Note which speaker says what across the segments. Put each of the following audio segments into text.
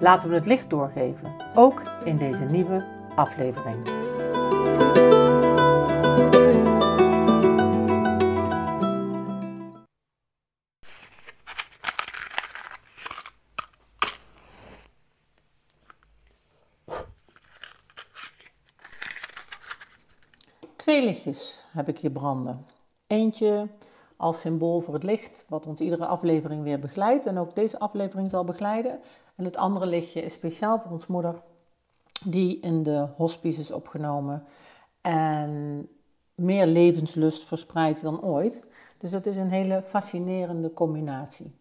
Speaker 1: Laten we het licht doorgeven, ook in deze nieuwe aflevering. Twee lichtjes heb ik hier branden. Eentje als symbool voor het licht, wat ons iedere aflevering weer begeleidt en ook deze aflevering zal begeleiden. En het andere lichtje is speciaal voor ons moeder, die in de hospice is opgenomen en meer levenslust verspreidt dan ooit. Dus dat is een hele fascinerende combinatie.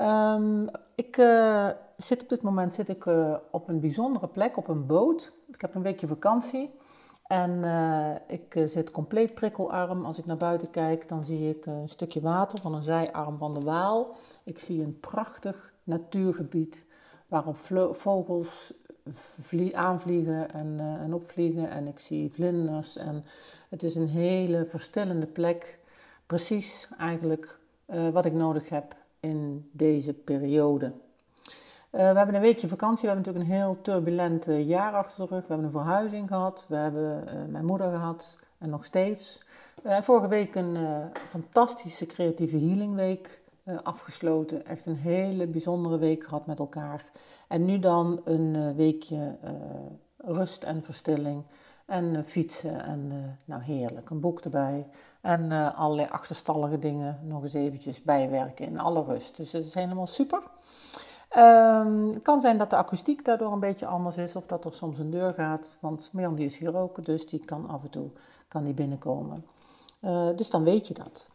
Speaker 1: Um, ik uh, zit op dit moment zit ik, uh, op een bijzondere plek, op een boot. Ik heb een weekje vakantie. En uh, ik uh, zit compleet prikkelarm. Als ik naar buiten kijk, dan zie ik een stukje water van een zijarm van de Waal. Ik zie een prachtig natuurgebied waarop vogels aanvliegen en, en, opvliegen. En ik zie vlinders. En het is een hele verstillende plek. Precies eigenlijk wat ik nodig heb in deze periode. Uh, we hebben een weekje vakantie. We hebben natuurlijk een heel turbulent jaar achter de rug. We hebben een verhuizing gehad. We hebben uh, mijn moeder gehad en nog steeds. Vorige week een fantastische creatieve healing week afgesloten. Echt een hele bijzondere week gehad met elkaar. En nu dan een weekje rust en verstilling. En fietsen en nou heerlijk, een boek erbij. En allerlei achterstallige dingen nog eens eventjes bijwerken in alle rust. Dus het is helemaal super. Het kan zijn dat de akoestiek daardoor een beetje anders is of dat er soms een deur gaat, want Mirjam is hier ook, dus die kan af en toe kan die binnenkomen. Uh, dus dan weet je dat.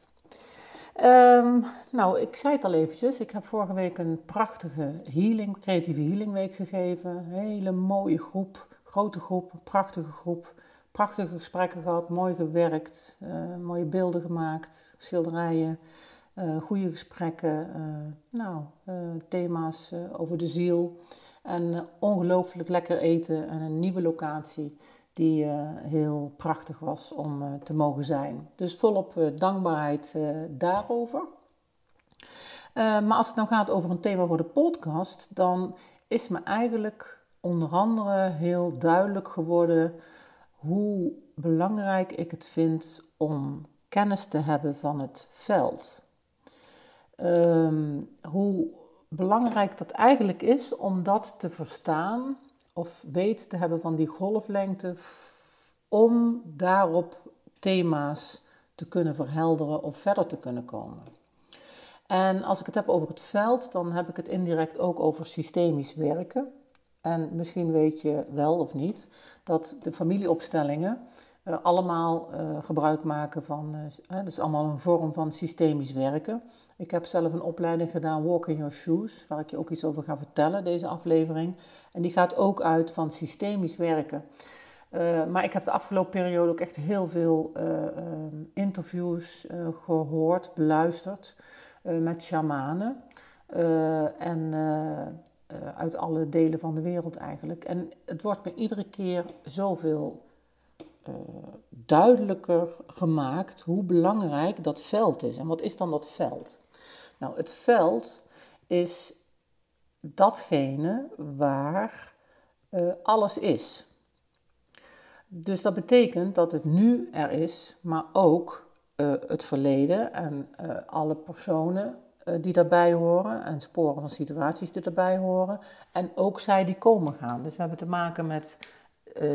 Speaker 1: Um, nou, ik zei het al eventjes, ik heb vorige week een prachtige healing, creatieve healing week gegeven. Hele mooie groep, grote groep, prachtige groep. Prachtige gesprekken gehad, mooi gewerkt, uh, mooie beelden gemaakt, schilderijen. Uh, goede gesprekken, uh, nou, uh, thema's over de ziel. En ongelooflijk lekker eten en een nieuwe locatie die heel prachtig was om te mogen zijn. Dus volop dankbaarheid daarover. maar als het nou gaat over een thema voor de podcast, dan is me eigenlijk onder andere heel duidelijk geworden hoe belangrijk ik het vind om kennis te hebben van het veld um, hoe belangrijk dat eigenlijk is om dat te verstaan of weet te hebben van die golflengte om daarop thema's te kunnen verhelderen of verder te kunnen komen. En als ik het heb over het veld, dan heb ik het indirect ook over systemisch werken. En misschien weet je wel of niet dat de familieopstellingen allemaal uh, gebruik maken van, uh, dat is allemaal een vorm van systemisch werken. Ik heb zelf een opleiding gedaan, Walk in Your Shoes, waar ik je ook iets over ga vertellen, deze aflevering. En die gaat ook uit van systemisch werken. maar ik heb de afgelopen periode ook echt heel veel interviews gehoord, beluisterd met shamanen. en uit alle delen van de wereld eigenlijk. En het wordt me iedere keer zoveel uh, duidelijker gemaakt hoe belangrijk dat veld is. En wat is dan dat veld? Nou, het veld is datgene waar uh, alles is. Dus dat betekent dat het nu er is, maar ook uh, het verleden en alle personen die daarbij horen en sporen van situaties die daarbij horen. En ook zij die komen gaan. Dus we hebben te maken met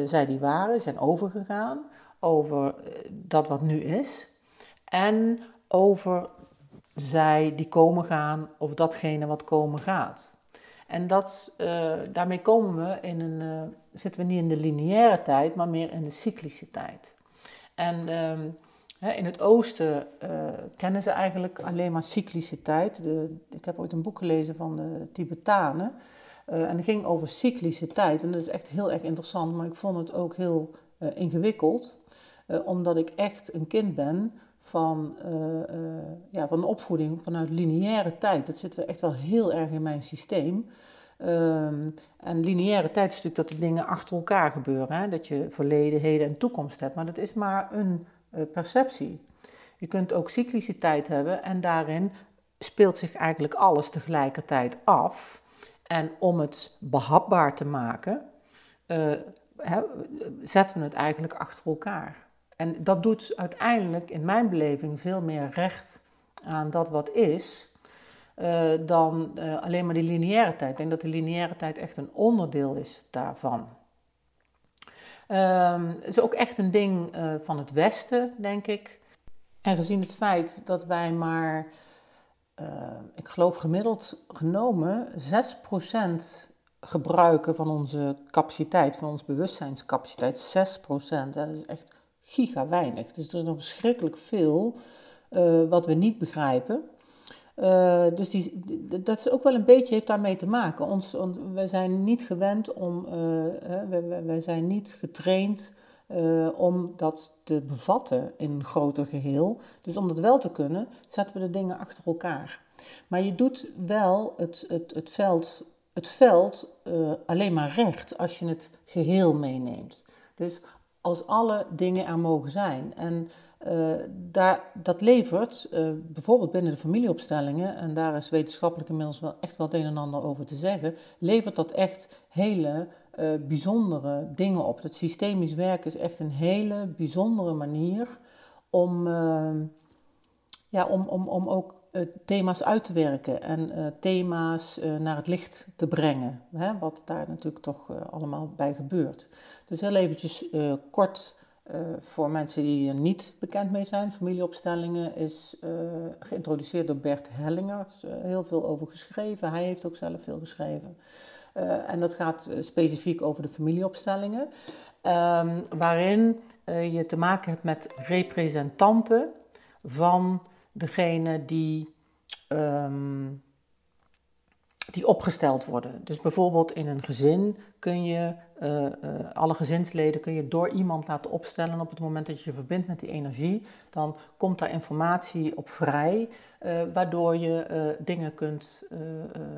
Speaker 1: zij die waren, zijn overgegaan over eh, dat wat nu is. En over zij die komen gaan of datgene wat komen gaat. En dat, uh, daarmee komen we in een, zitten we niet in de lineaire tijd, maar meer in de cyclische tijd. En uh, in het oosten kennen ze eigenlijk alleen maar cycliciteit. De, ik heb ooit een boek gelezen van de Tibetanen. Uh, en het ging over cycliciteit. En dat is echt heel erg interessant, maar ik vond het ook heel uh, ingewikkeld. omdat ik echt een kind ben van, ja, van opvoeding vanuit lineaire tijd. Dat zit echt wel heel erg in mijn systeem. Um, en lineaire tijd is natuurlijk dat de dingen achter elkaar gebeuren. Hè? Dat je verleden, heden en toekomst hebt. Maar dat is maar een perceptie. Je kunt ook cycliciteit hebben en daarin speelt zich eigenlijk alles tegelijkertijd af. En om het behapbaar te maken, hè, zetten we het eigenlijk achter elkaar. En dat doet uiteindelijk in mijn beleving veel meer recht aan dat wat is, uh, dan uh, alleen maar die lineaire tijd. Ik denk dat de lineaire tijd echt een onderdeel is daarvan. Um, het is ook echt een ding van het Westen, denk ik. En gezien het feit dat wij maar, ik geloof gemiddeld genomen, 6% gebruiken van onze capaciteit, van onze bewustzijnscapaciteit, 6%. Dat is echt giga weinig. Dus er is nog verschrikkelijk veel wat we niet begrijpen. Uh, dus die, dat is ook wel een beetje heeft daarmee te maken. Ons, we zijn niet gewend om, uh, we, zijn niet getraind uh, om dat te bevatten in een groter geheel. Dus om dat wel te kunnen, zetten we de dingen achter elkaar. Maar je doet wel het, het, het veld, het veld alleen maar recht als je het geheel meeneemt. Dus als alle dingen er mogen zijn. En uh, daar, dat levert bijvoorbeeld binnen de familieopstellingen, en daar is wetenschappelijk inmiddels wel echt het een en ander over te zeggen, levert dat echt hele uh, bijzondere dingen op. Het systemisch werken is echt een hele bijzondere manier om, ja, om, om, om ook thema's uit te werken en thema's naar het licht te brengen. Hè, wat daar natuurlijk toch allemaal bij gebeurt. Dus heel eventjes kort voor mensen die er niet bekend mee zijn, familieopstellingen is geïntroduceerd door Bert Hellinger. Er is heel veel over geschreven. Hij heeft ook zelf veel geschreven. En dat gaat specifiek over de familieopstellingen, um, waarin je te maken hebt met representanten van degene die um, die opgesteld worden. Dus bijvoorbeeld in een gezin kun je uh, uh, alle gezinsleden kun je door iemand laten opstellen. Op het moment dat je je verbindt met die energie, dan komt daar informatie op vrij, uh, waardoor je dingen kunt,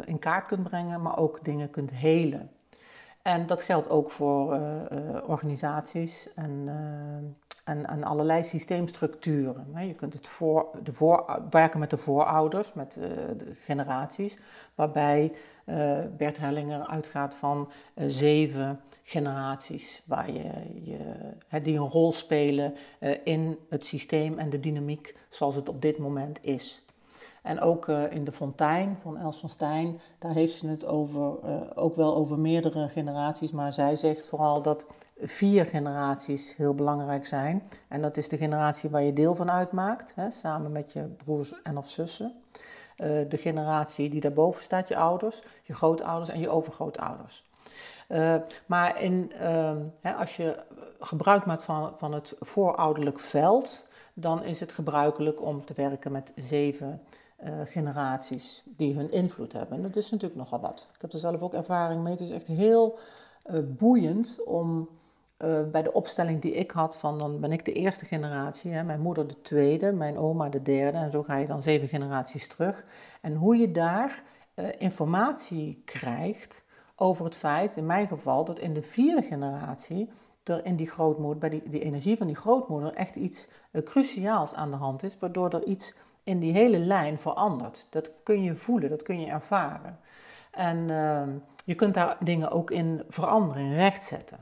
Speaker 1: in kaart kunt brengen, maar ook dingen kunt helen. En dat geldt ook voor organisaties en en, en allerlei systeemstructuren. Je kunt het voor, de voor, werken met de voorouders, met de generaties, waarbij Bert Hellinger uitgaat van zeven generaties, waar je, je, hè, die een rol spelen in het systeem en de dynamiek zoals het op dit moment is. En ook in de Fontein van Els van Stijn, daar heeft ze het over, ook wel over meerdere generaties, maar zij zegt vooral dat vier generaties heel belangrijk zijn. En dat is de generatie waar je deel van uitmaakt, hè, samen met je broers en of zussen. De generatie die daarboven staat, je ouders, je grootouders en je overgrootouders. Uh, maar in, uh, hè, als je gebruik maakt van, van het voorouderlijk veld, dan is het gebruikelijk om te werken met zeven uh, generaties die hun invloed hebben. En dat is natuurlijk nogal wat. Ik heb er zelf ook ervaring mee. Het is echt heel boeiend om bij de opstelling die ik had, van dan ben ik de eerste generatie, hè, mijn moeder de tweede, mijn oma de derde, en zo ga je dan zeven generaties terug. En hoe je daar informatie krijgt over het feit, in mijn geval, dat in de vierde generatie er in die grootmoeder, bij die, die energie van die grootmoeder, echt iets uh, cruciaals aan de hand is, waardoor er iets in die hele lijn verandert. Dat kun je voelen, dat kun je ervaren. En ehm, je kunt daar dingen ook in veranderen, rechtzetten.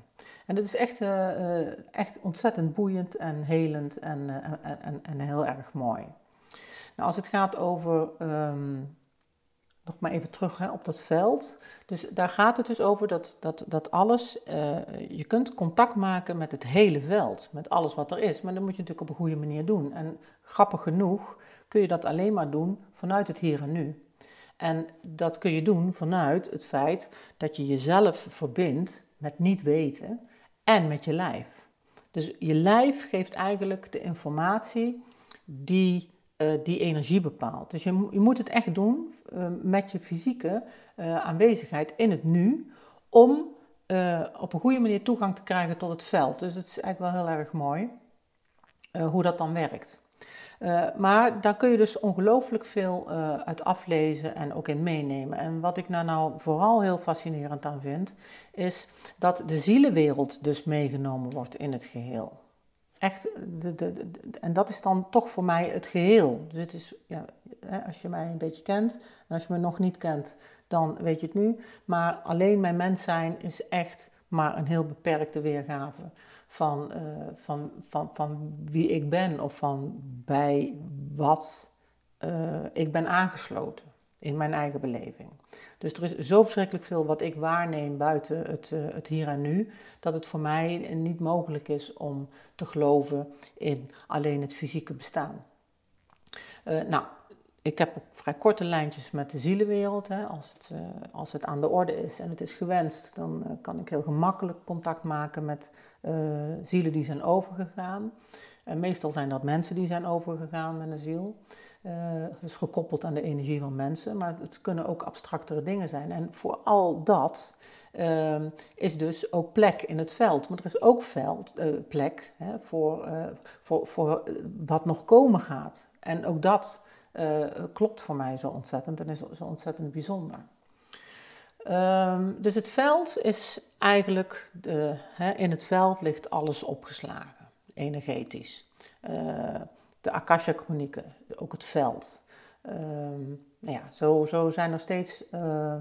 Speaker 1: En dat is echt, uh, echt ontzettend boeiend en helend en, en, en, heel erg mooi. Nou, als het gaat over, um, nog maar even terug hè, op dat veld. Dus daar gaat het dus over dat, dat, dat alles, je kunt contact maken met het hele veld, met alles wat er is. Maar dat moet je natuurlijk op een goede manier doen. En grappig genoeg kun je dat alleen maar doen vanuit het hier en nu. En dat kun je doen vanuit het feit dat je jezelf verbindt met niet weten en met je lijf. Dus je lijf geeft eigenlijk de informatie die uh, die energie bepaalt. Dus je, je moet het echt doen uh, met je fysieke uh, aanwezigheid in het nu, om op een goede manier toegang te krijgen tot het veld. Dus het is eigenlijk wel heel erg mooi hoe dat dan werkt. maar daar kun je dus ongelooflijk veel uit aflezen en ook in meenemen. En wat ik nou, nou vooral heel fascinerend aan vind, is dat de zielenwereld dus meegenomen wordt in het geheel. Echt, de, de, en dat is dan toch voor mij het geheel. Dus het is, ja, als je mij een beetje kent, en als je me nog niet kent, dan weet je het nu. Maar alleen mijn mens zijn is echt maar een heel beperkte weergave van, uh, van, van, van wie ik ben of van bij wat uh, ik ben aangesloten in mijn eigen beleving. Dus er is zo verschrikkelijk veel wat ik waarneem buiten het, uh, het hier en nu, dat het voor mij niet mogelijk is om te geloven in alleen het fysieke bestaan. Uh, nou, ik heb vrij korte lijntjes met de zielenwereld. Hè. Als, het, uh, als het aan de orde is en het is gewenst, dan kan ik heel gemakkelijk contact maken met zielen die zijn overgegaan. En meestal zijn dat mensen die zijn overgegaan met een ziel. Uh, dus gekoppeld aan de energie van mensen, maar het kunnen ook abstractere dingen zijn. En voor al dat uh, is dus ook plek in het veld. Maar er is ook veld, uh, plek hè, voor, uh, voor, voor wat nog komen gaat. En ook dat klopt voor mij zo ontzettend en is zo ontzettend bijzonder. Um, dus het veld is eigenlijk, hè, in het veld ligt alles opgeslagen, energetisch de Akasha-chronieken, ook het veld. Um, nou ja, zo, zo zijn er steeds, uh,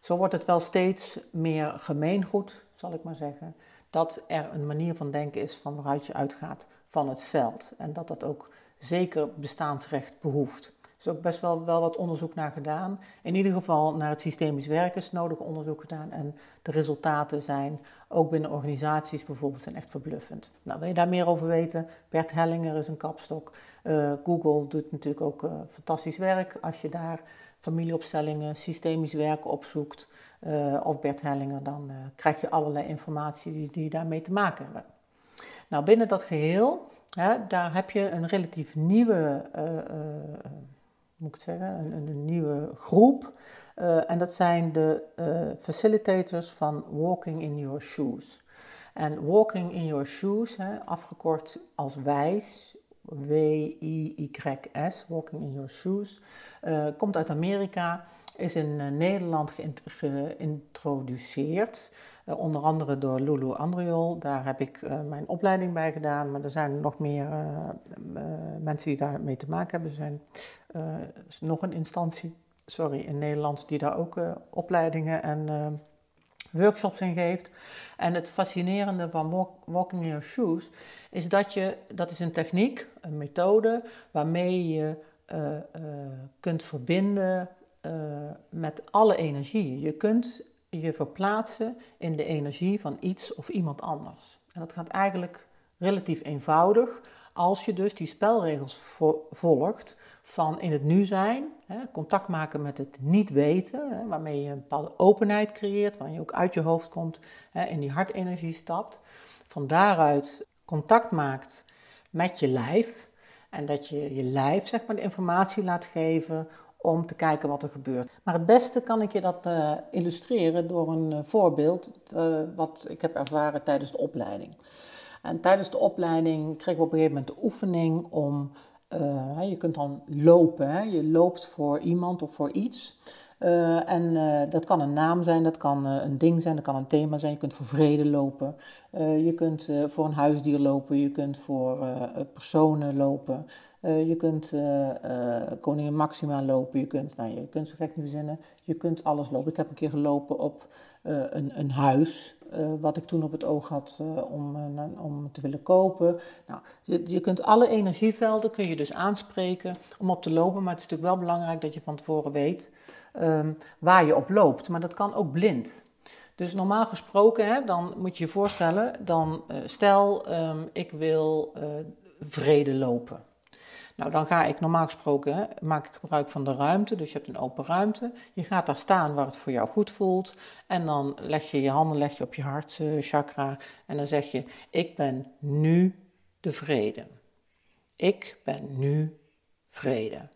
Speaker 1: zo wordt het wel steeds meer gemeengoed, zal ik maar zeggen, dat er een manier van denken is van waaruit je uitgaat van het veld. En dat dat ook zeker bestaansrecht behoeft. Is ook best wel, wel wat onderzoek naar gedaan. In ieder geval naar het systemisch werken is nodig onderzoek gedaan. En de resultaten zijn ook binnen organisaties bijvoorbeeld zijn echt verbluffend. Nou, wil je daar meer over weten? Bert Hellinger is een kapstok. Uh, Google doet natuurlijk ook uh, fantastisch werk als je daar familieopstellingen, systemisch werken opzoekt. Uh, of Bert Hellinger, dan krijg je allerlei informatie die, die daarmee te maken hebben. Nou, binnen dat geheel, hè, daar heb je een relatief nieuwe moet ik zeggen, een, een nieuwe groep. Uh, en dat zijn de uh, facilitators van Walking in Your Shoes. En Walking in Your Shoes, hè, afgekort als wijs, W-I-Y-S, Walking in Your Shoes, uh, komt uit Amerika, is in Nederland geïntroduceerd. Onder andere door Lulu Andriol. Daar heb ik mijn opleiding bij gedaan. Maar er zijn nog meer mensen die daarmee te maken hebben. Zijn nog een instantie, sorry, in Nederland die daar ook opleidingen en workshops in geeft. En het fascinerende van walk, Walking in Your Shoes is dat je, dat is een techniek, een methode waarmee je kunt verbinden met alle energie. Je kunt je verplaatsen in de energie van iets of iemand anders. En dat gaat eigenlijk relatief eenvoudig als je dus die spelregels volgt van in het nu zijn, contact maken met het niet weten, waarmee je een bepaalde openheid creëert, waar je ook uit je hoofd komt, in die hartenergie stapt. Van daaruit contact maakt met je lijf en dat je je lijf zeg maar, de informatie laat geven om te kijken wat er gebeurt. Maar het beste kan ik je dat uh, illustreren door een uh, voorbeeld uh, wat ik heb ervaren tijdens de opleiding. En tijdens de opleiding kregen we op een gegeven moment de oefening om, je kunt dan lopen, hè? je loopt voor iemand of voor iets. Uh, en uh, dat kan een naam zijn, dat kan een ding zijn, dat kan een thema zijn. Je kunt voor vrede lopen, je kunt voor een huisdier lopen, je kunt voor personen lopen, je kunt koningin Maxima lopen, je kunt, nou, je kunt zo gek niet verzinnen, je kunt alles lopen. Ik heb een keer gelopen op een, een huis, wat ik toen op het oog had om, om te willen kopen. Nou, je, kunt alle energievelden kun je dus aanspreken om op te lopen, maar het is natuurlijk wel belangrijk dat je van tevoren weet um, waar je op loopt. Maar dat kan ook blind. Dus normaal gesproken, hè, dan moet je je voorstellen, dan stel um, ik wil vrede lopen. Nou, dan ga ik normaal gesproken, hè, maak ik gebruik van de ruimte. Dus je hebt een open ruimte. Je gaat daar staan waar het voor jou goed voelt. En dan leg je je handen leg je op je hartchakra. En dan zeg je, ik ben nu de vrede. Ik ben nu vrede.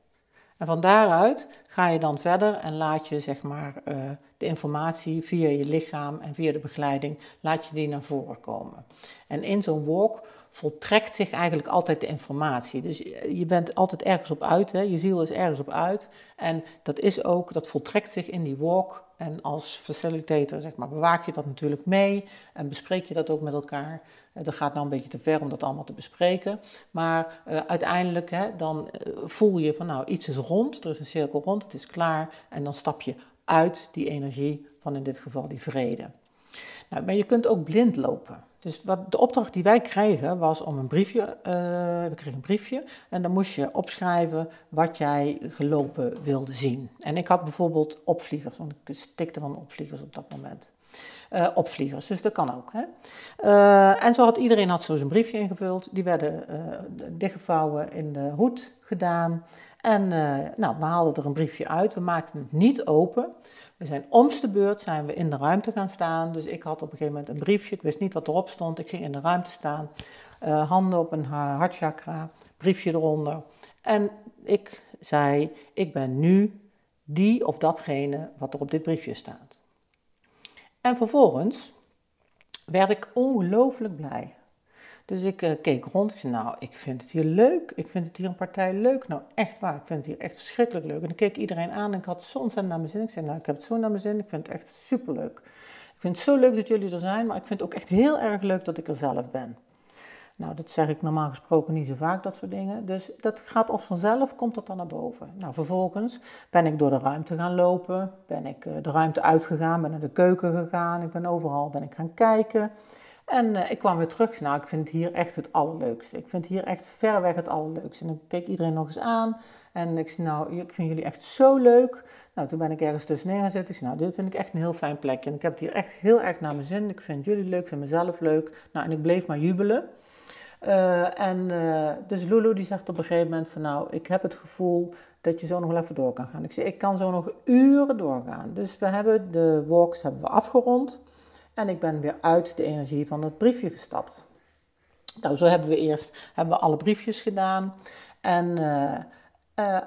Speaker 1: En van daaruit ga je dan verder en laat je zeg maar, uh, de informatie via je lichaam en via de begeleiding, laat je die naar voren komen. En in zo'n walk voltrekt zich eigenlijk altijd de informatie. Dus je bent altijd ergens op uit, hè? je ziel is ergens op uit. En dat is ook, dat voltrekt zich in die walk. En als facilitator zeg maar, bewaak je dat natuurlijk mee en bespreek je dat ook met elkaar. Eh, dat gaat nou een beetje te ver om dat allemaal te bespreken. Maar uh, uiteindelijk hè, dan voel je van nou iets is rond, er is een cirkel rond, het is klaar. En dan stap je uit die energie van in dit geval die vrede. Nou, maar je kunt ook blind lopen. Dus wat de opdracht die wij kregen was om een briefje, uh, we kregen een briefje en dan moest je opschrijven wat jij gelopen wilde zien. En ik had bijvoorbeeld opvliegers, want ik stikte van opvliegers op dat moment. Uh, opvliegers, dus dat kan ook. Hè? Uh, en zo had iedereen had zo zijn briefje ingevuld. Die werden dichtgevouwen in de hoed gedaan. En nou, we haalden er een briefje uit. We maakten het niet open. We zijn omst de beurt zijn we in de ruimte gaan staan. Dus ik had op een gegeven moment een briefje. Ik wist niet wat erop stond. Ik ging in de ruimte staan. Uh, handen op een hartchakra. Briefje eronder. En ik zei, ik ben nu die of datgene wat er op dit briefje staat. En vervolgens werd ik ongelooflijk blij. Dus ik uh, keek rond. Ik zei, nou, ik vind het hier leuk. Ik vind het hier een partij leuk. Nou, echt waar. Ik vind het hier echt verschrikkelijk leuk. En dan keek iedereen aan en ik had zo'n zin naar mijn zin. Ik zei, nou, ik heb het zo naar mijn zin. Ik vind het echt superleuk. Ik vind het zo leuk dat jullie er zijn, maar ik vind het ook echt heel erg leuk dat ik er zelf ben. Nou, dat zeg ik normaal gesproken niet zo vaak, dat soort dingen. Dus dat gaat als vanzelf, komt dat dan naar boven. Nou, vervolgens ben ik door de ruimte gaan lopen. Ben ik uh, de ruimte uitgegaan, ben naar de keuken gegaan. Ik ben overal ben ik gaan kijken. En uh, ik kwam weer terug. Nou, ik vind het hier echt het allerleukste. Ik vind hier echt verreweg het allerleukste. En dan keek iedereen nog eens aan. En ik zei, nou, ik vind jullie echt zo leuk. Nou, toen ben ik ergens gaan zitten. Ik zei, nou, dit vind ik echt een heel fijn plekje. En ik heb het hier echt heel erg naar mijn zin. Ik vind jullie leuk, ik vind mezelf leuk. Nou, en ik bleef maar jubelen. Uh, en uh, dus Lulu die zegt op een gegeven moment van, nou, ik heb het gevoel dat je zo nog wel even door kan gaan. Ik zei, ik kan zo nog uren doorgaan. Dus we hebben de walks hebben we afgerond. En ik ben weer uit de energie van het briefje gestapt. Nou, zo hebben we eerst hebben we alle briefjes gedaan. En uh, uh,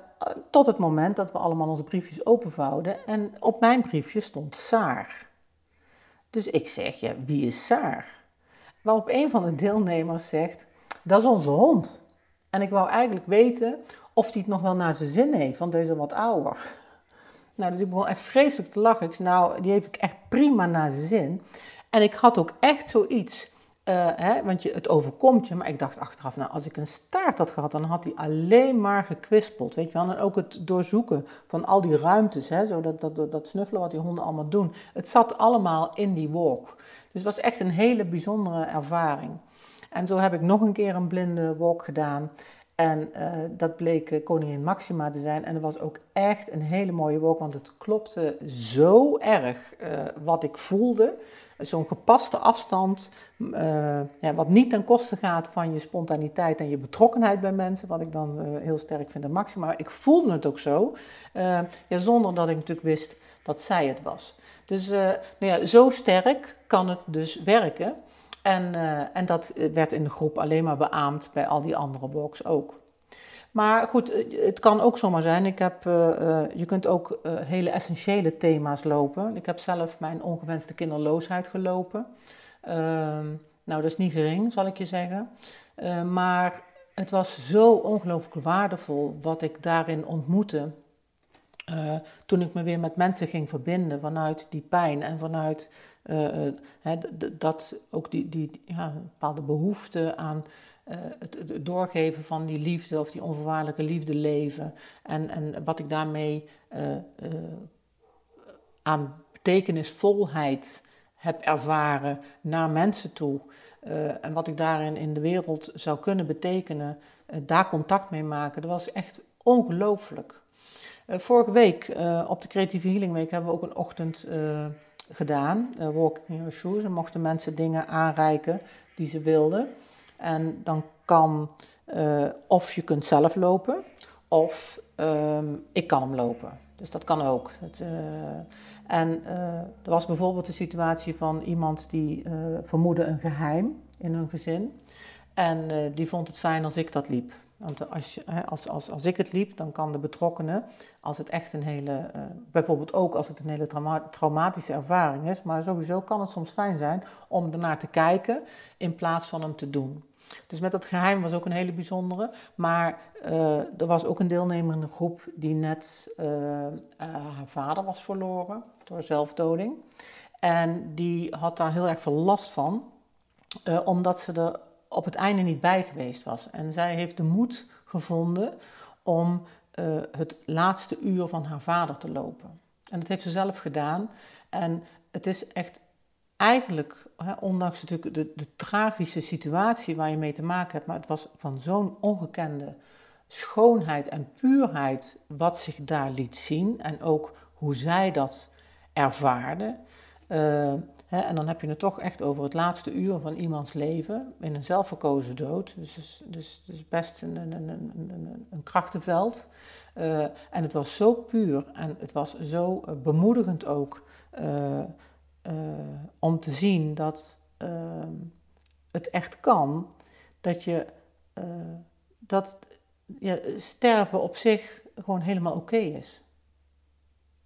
Speaker 1: tot het moment dat we allemaal onze briefjes openvouwden. En op mijn briefje stond Saar. Dus ik zeg, ja, wie is Saar? Waarop een van de deelnemers zegt, dat is onze hond. En ik wou eigenlijk weten of hij het nog wel naar zijn zin heeft, want hij is al wat ouder. Nou, dus ik begon echt vreselijk te lachen. Ik zei, nou, die heeft het echt prima naar zijn zin. En ik had ook echt zoiets, uh, hè, want je, het overkomt je. Maar ik dacht achteraf, nou, als ik een staart had gehad, dan had hij alleen maar gekwispeld. Weet je wel? En ook het doorzoeken van al die ruimtes, hè, zo dat, dat, dat snuffelen wat die honden allemaal doen. Het zat allemaal in die walk. Dus het was echt een hele bijzondere ervaring. En zo heb ik nog een keer een blinde walk gedaan. En uh, dat bleek uh, koningin Maxima te zijn. En het was ook echt een hele mooie walk, want het klopte zo erg uh, wat ik voelde. Zo'n gepaste afstand, ja, wat niet ten koste gaat van je spontaniteit en je betrokkenheid bij mensen, wat ik dan heel sterk vind aan Maxima. Ik voelde het ook zo, ja, zonder dat ik natuurlijk wist dat zij het was. Dus nou ja, zo sterk kan het dus werken. En, uh, en dat werd in de groep alleen maar beaamd bij al die andere blogs ook. Maar goed, eh, het kan ook zomaar zijn. Ik heb, je kunt ook hele essentiële thema's lopen. Ik heb zelf mijn ongewenste kinderloosheid gelopen. Ehm, nou, dat is niet gering, zal ik je zeggen. maar het was zo ongelooflijk waardevol wat ik daarin ontmoette. Toen ik me weer met mensen ging verbinden vanuit die pijn en vanuit uh, dat ook die, die ja, bepaalde behoefte aan het, het, doorgeven van die liefde of die onvoorwaardelijke liefde leven. En, en wat ik daarmee aan betekenisvolheid heb ervaren naar mensen toe. en wat ik daarin in de wereld zou kunnen betekenen, daar contact mee maken, dat was echt ongelooflijk. Vorige week op de Creatieve Healing Week hebben we ook een ochtend gedaan, uh, Walking Your Shoes. En mochten mensen dingen aanreiken die ze wilden. En dan kan of je kunt zelf lopen, of ehm, ik kan hem lopen. Dus dat kan ook. Het, en er was bijvoorbeeld de situatie van iemand die vermoedde een geheim in hun gezin. En die vond het fijn als ik dat liep. Want als, als, als, als ik het liep, dan kan de betrokkenen, als het echt een hele, uh, bijvoorbeeld ook als het een hele traumatische ervaring is, maar sowieso kan het soms fijn zijn om ernaar te kijken in plaats van hem te doen. Dus met dat geheim was ook een hele bijzondere. Maar uh, er was ook een deelnemer in de groep die net uh, haar vader was verloren door zelfdoding. En die had daar heel erg veel last van, omdat ze er op het einde niet bij geweest was. En zij heeft de moed gevonden om uh, het laatste uur van haar vader te lopen. En dat heeft ze zelf gedaan. En het is echt eigenlijk, hè, ondanks natuurlijk de, de, tragische situatie waar je mee te maken hebt, maar het was van zo'n ongekende schoonheid en puurheid wat zich daar liet zien en ook hoe zij dat ervaarde. Uh, en dan heb je het toch echt over het laatste uur van iemands leven in een zelfverkozen dood. Dus, dus, dus, best een, een, een, een, een krachtenveld. Uh, en het was zo puur en het was zo uh, bemoedigend ook uh, om te zien dat ehm, het echt kan. Dat je dat sterven op zich gewoon helemaal oké is.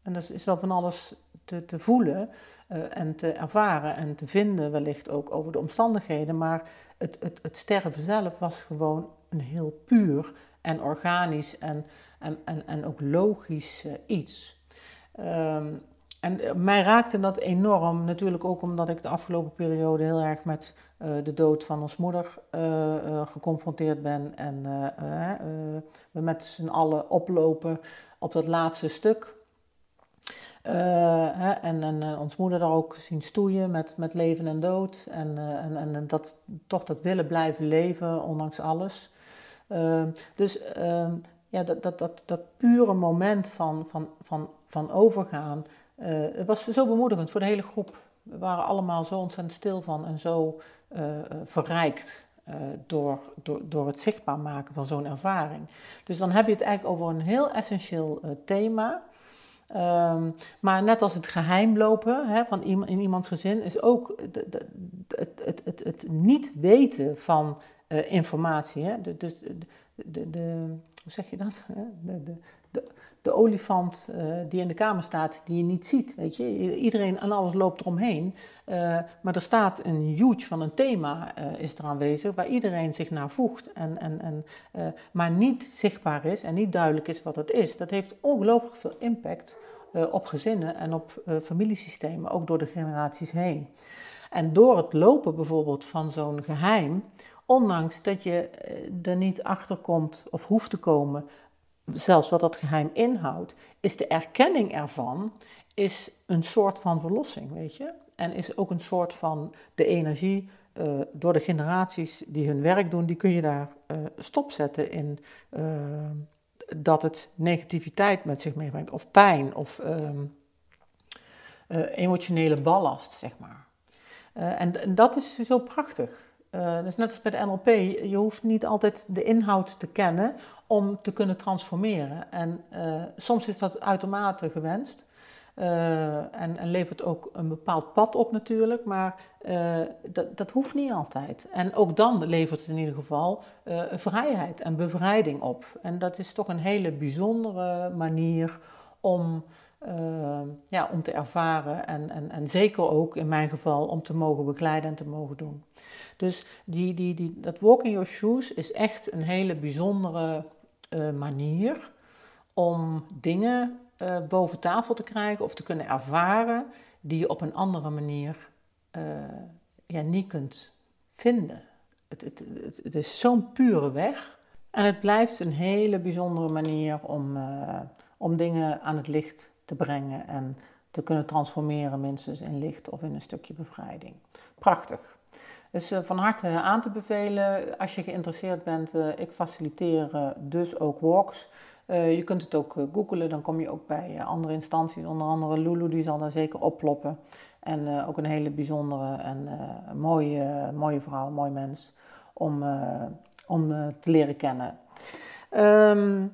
Speaker 1: En dat is wel van alles te, te voelen. Uh, en te ervaren en te vinden, wellicht ook over de omstandigheden. Maar het, het, het sterven zelf was gewoon een heel puur en organisch en, en, en, en ook logisch uh, iets. Um, en uh, mij raakte dat enorm, natuurlijk ook omdat ik de afgelopen periode heel erg met de dood van ons moeder geconfronteerd ben. En we met z'n allen oplopen op dat laatste stuk. Uh, hè, en, en uh, ons moeder daar ook zien stoeien met, met leven en dood. En, uh, en, en dat, toch dat willen blijven leven, ondanks alles. Ehm, dus ehm, ja, dat, dat, dat, dat pure moment van, van, van, van overgaan, het was zo bemoedigend voor de hele groep. We waren allemaal zo ontzettend stil van en zo verrijkt. door, door, door het zichtbaar maken van zo'n ervaring. Dus dan heb je het eigenlijk over een heel essentieel thema. Um, maar net als het geheim lopen hè, van in iemands gezin, is ook het, het, het, het, niet weten van uh, informatie. Hè? Dus de, de, hoe zeg je dat? De, de, olifant uh, die in de kamer staat, die je niet ziet. Weet je? Iedereen en alles loopt eromheen. Uh, maar er staat een huge van een thema is er aanwezig, waar iedereen zich naar voegt. En, en, en, maar niet zichtbaar is en niet duidelijk is wat het is. Dat heeft ongelooflijk veel impact op gezinnen en op familiesystemen, ook door de generaties heen. En door het lopen bijvoorbeeld van zo'n geheim, ondanks dat je er niet achter komt of hoeft te komen, zelfs wat dat geheim inhoudt, is de erkenning ervan is een soort van verlossing, weet je. En is ook een soort van de energie door de generaties die hun werk doen, die kun je daar stopzetten in dat het negativiteit met zich meebrengt, of pijn, of uh, emotionele ballast, zeg maar. Uh, en, en, dat is zo prachtig. Uh, dus net als bij de NLP, je hoeft niet altijd de inhoud te kennen om te kunnen transformeren. En soms is dat uitermate gewenst. Uh, en, en, levert ook een bepaald pad op natuurlijk, maar dat, dat hoeft niet altijd. En ook dan levert het in ieder geval vrijheid en bevrijding op. En dat is toch een hele bijzondere manier om, ja, om te ervaren en, en, en zeker ook in mijn geval om te mogen begeleiden en te mogen doen. Dus die, die, die, dat walk in your shoes is echt een hele bijzondere manier om dingen uh, boven tafel te krijgen of te kunnen ervaren die je op een andere manier uh, ja, niet kunt vinden. Het, het, het, is zo'n pure weg en het blijft een hele bijzondere manier om, om dingen aan het licht te brengen en te kunnen transformeren, minstens in licht of in een stukje bevrijding. Prachtig. Dus uh, van harte aan te bevelen als je geïnteresseerd bent. Uh, ik faciliteer dus ook walks. Je kunt het ook googlen, dan kom je ook bij andere instanties, onder andere Lulu, die zal daar zeker opploppen. En ook een hele bijzondere en mooie, mooie vrouw, mooi mens, om, om te leren kennen. Ehm,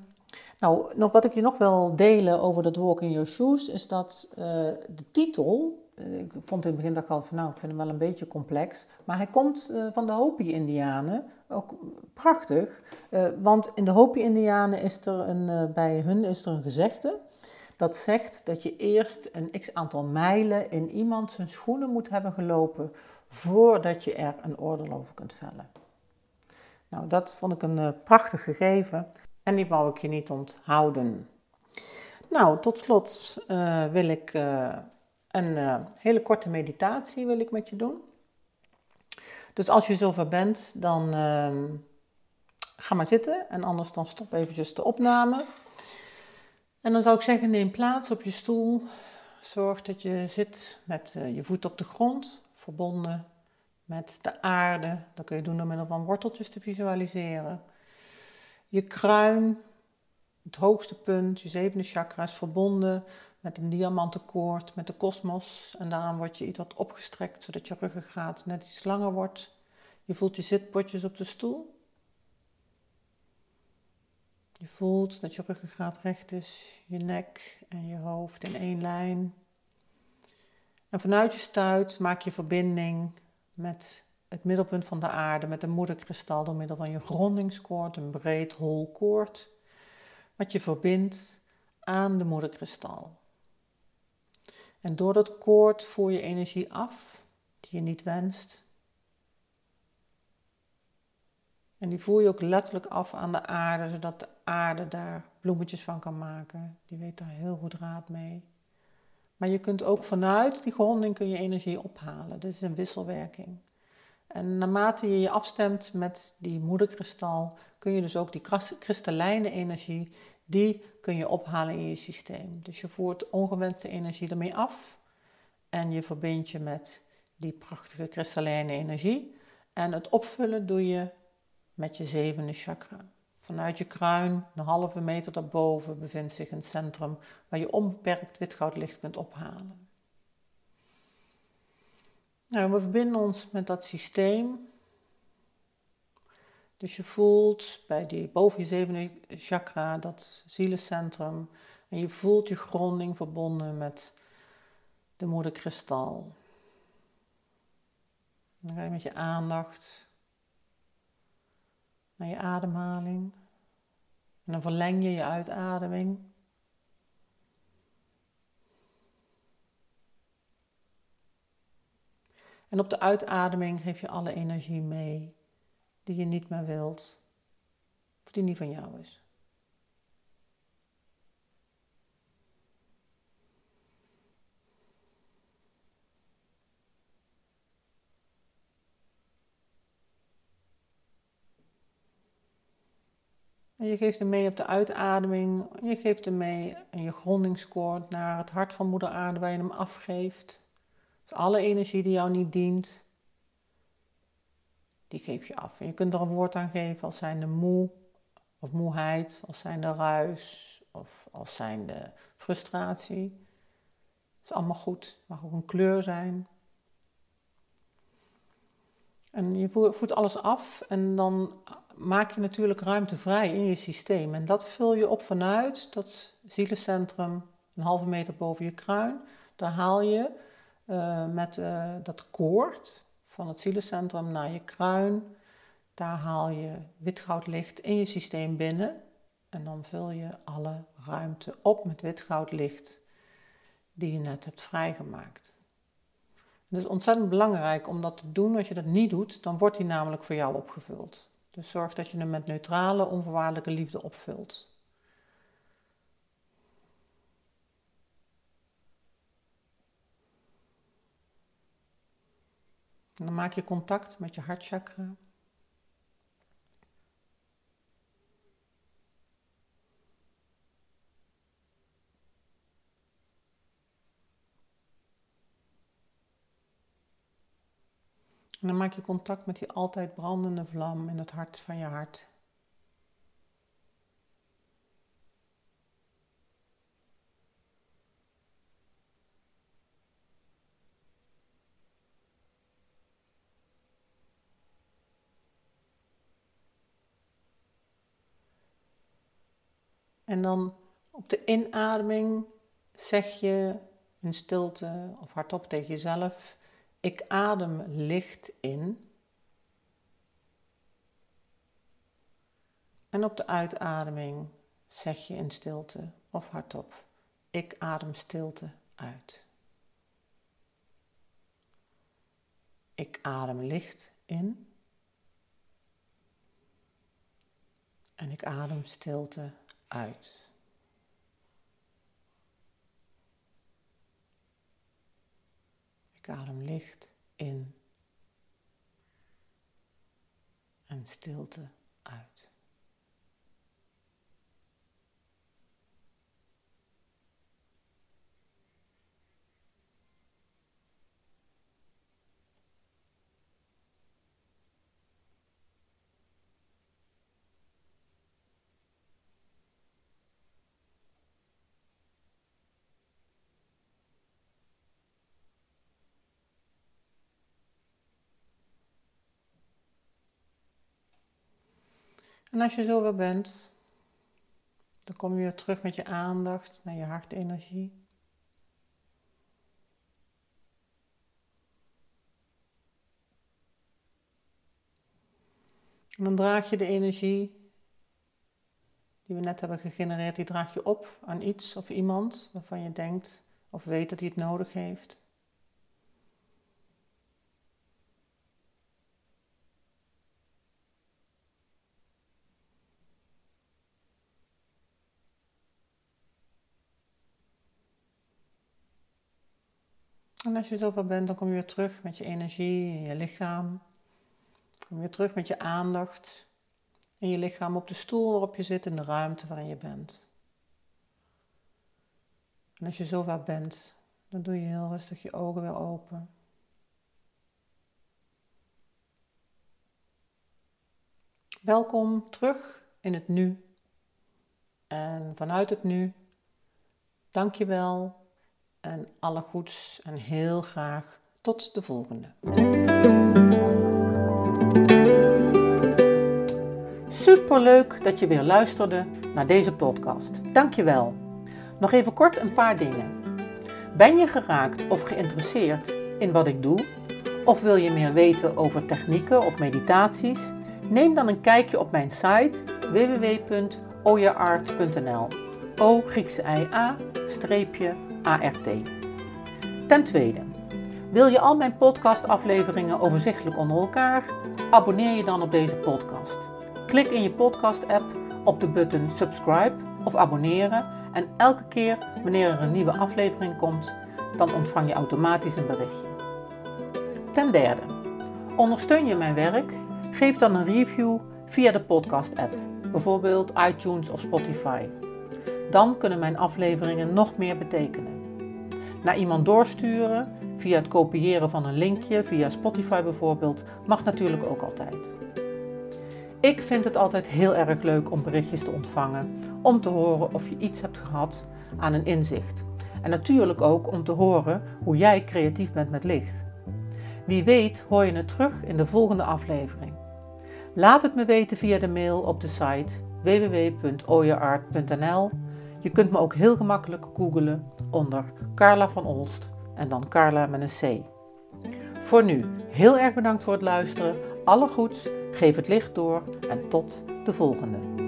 Speaker 1: nou, nog wat ik je nog wil delen over dat Walk in Your Shoes, is dat de titel, ik vond in het begin dat ik al van nou, ik vind hem wel een beetje complex, maar hij komt van de Hopi-Indianen, ook prachtig, want in de Hopi-Indianen is er een, bij hun is er een gezegde, dat zegt dat je eerst een x aantal mijlen in iemand zijn schoenen moet hebben gelopen voordat je er een oordeel over kunt vellen. Nou, dat vond ik een prachtig gegeven en die wou ik je niet onthouden. Nou, tot slot uh, wil ik uh, een hele korte meditatie wil ik met je doen. Dus als je zover bent, dan ga maar zitten en anders dan stop eventjes de opname. En dan zou ik zeggen, neem plaats op je stoel. Zorg dat je zit met je voet op de grond, verbonden met de aarde. Dat kun je doen door middel van worteltjes te visualiseren. Je kruin, het hoogste punt, je zevende chakra is verbonden met een diamantenkoord, met de kosmos. En daaraan word je iets wat opgestrekt, zodat je ruggengraat net iets langer wordt. Je voelt je zitpotjes op de stoel. Je voelt dat je ruggengraat recht is, je nek en je hoofd in één lijn. En vanuit je stuit maak je verbinding met het middelpunt van de aarde, met een moederkristal door middel van je grondingskoord, een breed hol koord, wat je verbindt aan de moederkristal. En door dat koord voer je energie af die je niet wenst, En die voer je ook letterlijk af aan de aarde, zodat de aarde daar bloemetjes van kan maken. Die weet daar heel goed raad mee. Maar je kunt ook vanuit die gronding kun je energie ophalen. Dit is een wisselwerking. En naarmate je je afstemt met die moederkristal, kun je dus ook die kristallijne energie, die kun je ophalen in je systeem. Dus je voert ongewenste energie ermee af en je verbindt je met die prachtige kristallijne energie. En het opvullen doe je met je zevende chakra. Vanuit je kruin, een halve meter daarboven, bevindt zich een centrum waar je onbeperkt witgoudlicht kunt ophalen. Nou, we verbinden ons met dat systeem. Dus je voelt bij die, boven je zevende chakra, dat zielencentrum. En je voelt je gronding verbonden met de moederkristal. Dan ga je met je aandacht naar je ademhaling. En dan verleng je je uitademing. En op de uitademing geef je alle energie mee die je niet meer wilt, of die niet van jou is. En je geeft hem mee op de uitademing. Je geeft hem mee in je grondingskoord naar het hart van moeder aarde waar je hem afgeeft. Dus alle energie die jou niet dient, die geef je af. En je kunt er een woord aan geven als zijnde moe of moeheid, als zijnde ruis of als zijnde frustratie. Dat is allemaal goed. Het mag ook een kleur zijn. En je voert alles af en dan maak je natuurlijk ruimte vrij in je systeem. En dat vul je op vanuit dat zielencentrum, een halve meter boven je kruin. Daar haal je uh, met uh, dat koord van het zielencentrum naar je kruin. Daar haal je witgoudlicht in je systeem binnen. En dan vul je alle ruimte op met witgoudlicht die je net hebt vrijgemaakt. Het is ontzettend belangrijk om dat te doen. Als je dat niet doet, dan wordt die namelijk voor jou opgevuld. Dus zorg dat je hem met neutrale, onvoorwaardelijke liefde opvult. En dan maak je contact met je hartchakra. En dan maak je contact met die altijd brandende vlam in het hart van je hart. En dan op de inademing zeg je in stilte of hardop tegen jezelf: Ik adem licht in. En op de uitademing zeg je in stilte of hardop: Ik adem stilte uit. Ik adem licht in. En ik adem stilte uit. Ik adem licht in en stilte uit. En als je zo weer bent, dan kom je weer terug met je aandacht naar je hartenergie. En dan draag je de energie die we net hebben gegenereerd, die draag je op aan iets of iemand waarvan je denkt of weet dat hij het nodig heeft. En als je zover bent, dan kom je weer terug met je energie in je lichaam. Kom je weer terug met je aandacht in je lichaam op de stoel waarop je zit in de ruimte waarin je bent. En als je zover bent, dan doe je heel rustig je ogen weer open. Welkom terug in het nu. En vanuit het nu, dank je wel en alle goeds en heel graag tot de volgende. Superleuk dat je weer luisterde naar deze podcast. Dankjewel. Nog even kort een paar dingen. Ben je geraakt of geïnteresseerd in wat ik doe? Of wil je meer weten over technieken of meditaties? Neem dan een kijkje op mijn site www.oyaart.nl. O Griekse I A streepje ART. Ten tweede, wil je al mijn podcastafleveringen overzichtelijk onder elkaar? Abonneer je dan op deze podcast. Klik in je podcast-app op de button subscribe of abonneren en elke keer wanneer er een nieuwe aflevering komt, dan ontvang je automatisch een berichtje. Ten derde, ondersteun je mijn werk? Geef dan een review via de podcast-app, bijvoorbeeld iTunes of Spotify. Dan kunnen mijn afleveringen nog meer betekenen naar iemand doorsturen via het kopiëren van een linkje, via Spotify bijvoorbeeld, mag natuurlijk ook altijd. Ik vind het altijd heel erg leuk om berichtjes te ontvangen, om te horen of je iets hebt gehad aan een inzicht. En natuurlijk ook om te horen hoe jij creatief bent met licht. Wie weet hoor je het terug in de volgende aflevering. Laat het me weten via de mail op de site www.oyeart.nl. Je kunt me ook heel gemakkelijk googlen onder Carla van Olst en dan Carla met een C. Voor nu, heel erg bedankt voor het luisteren. Alle goeds, geef het licht door en tot de volgende.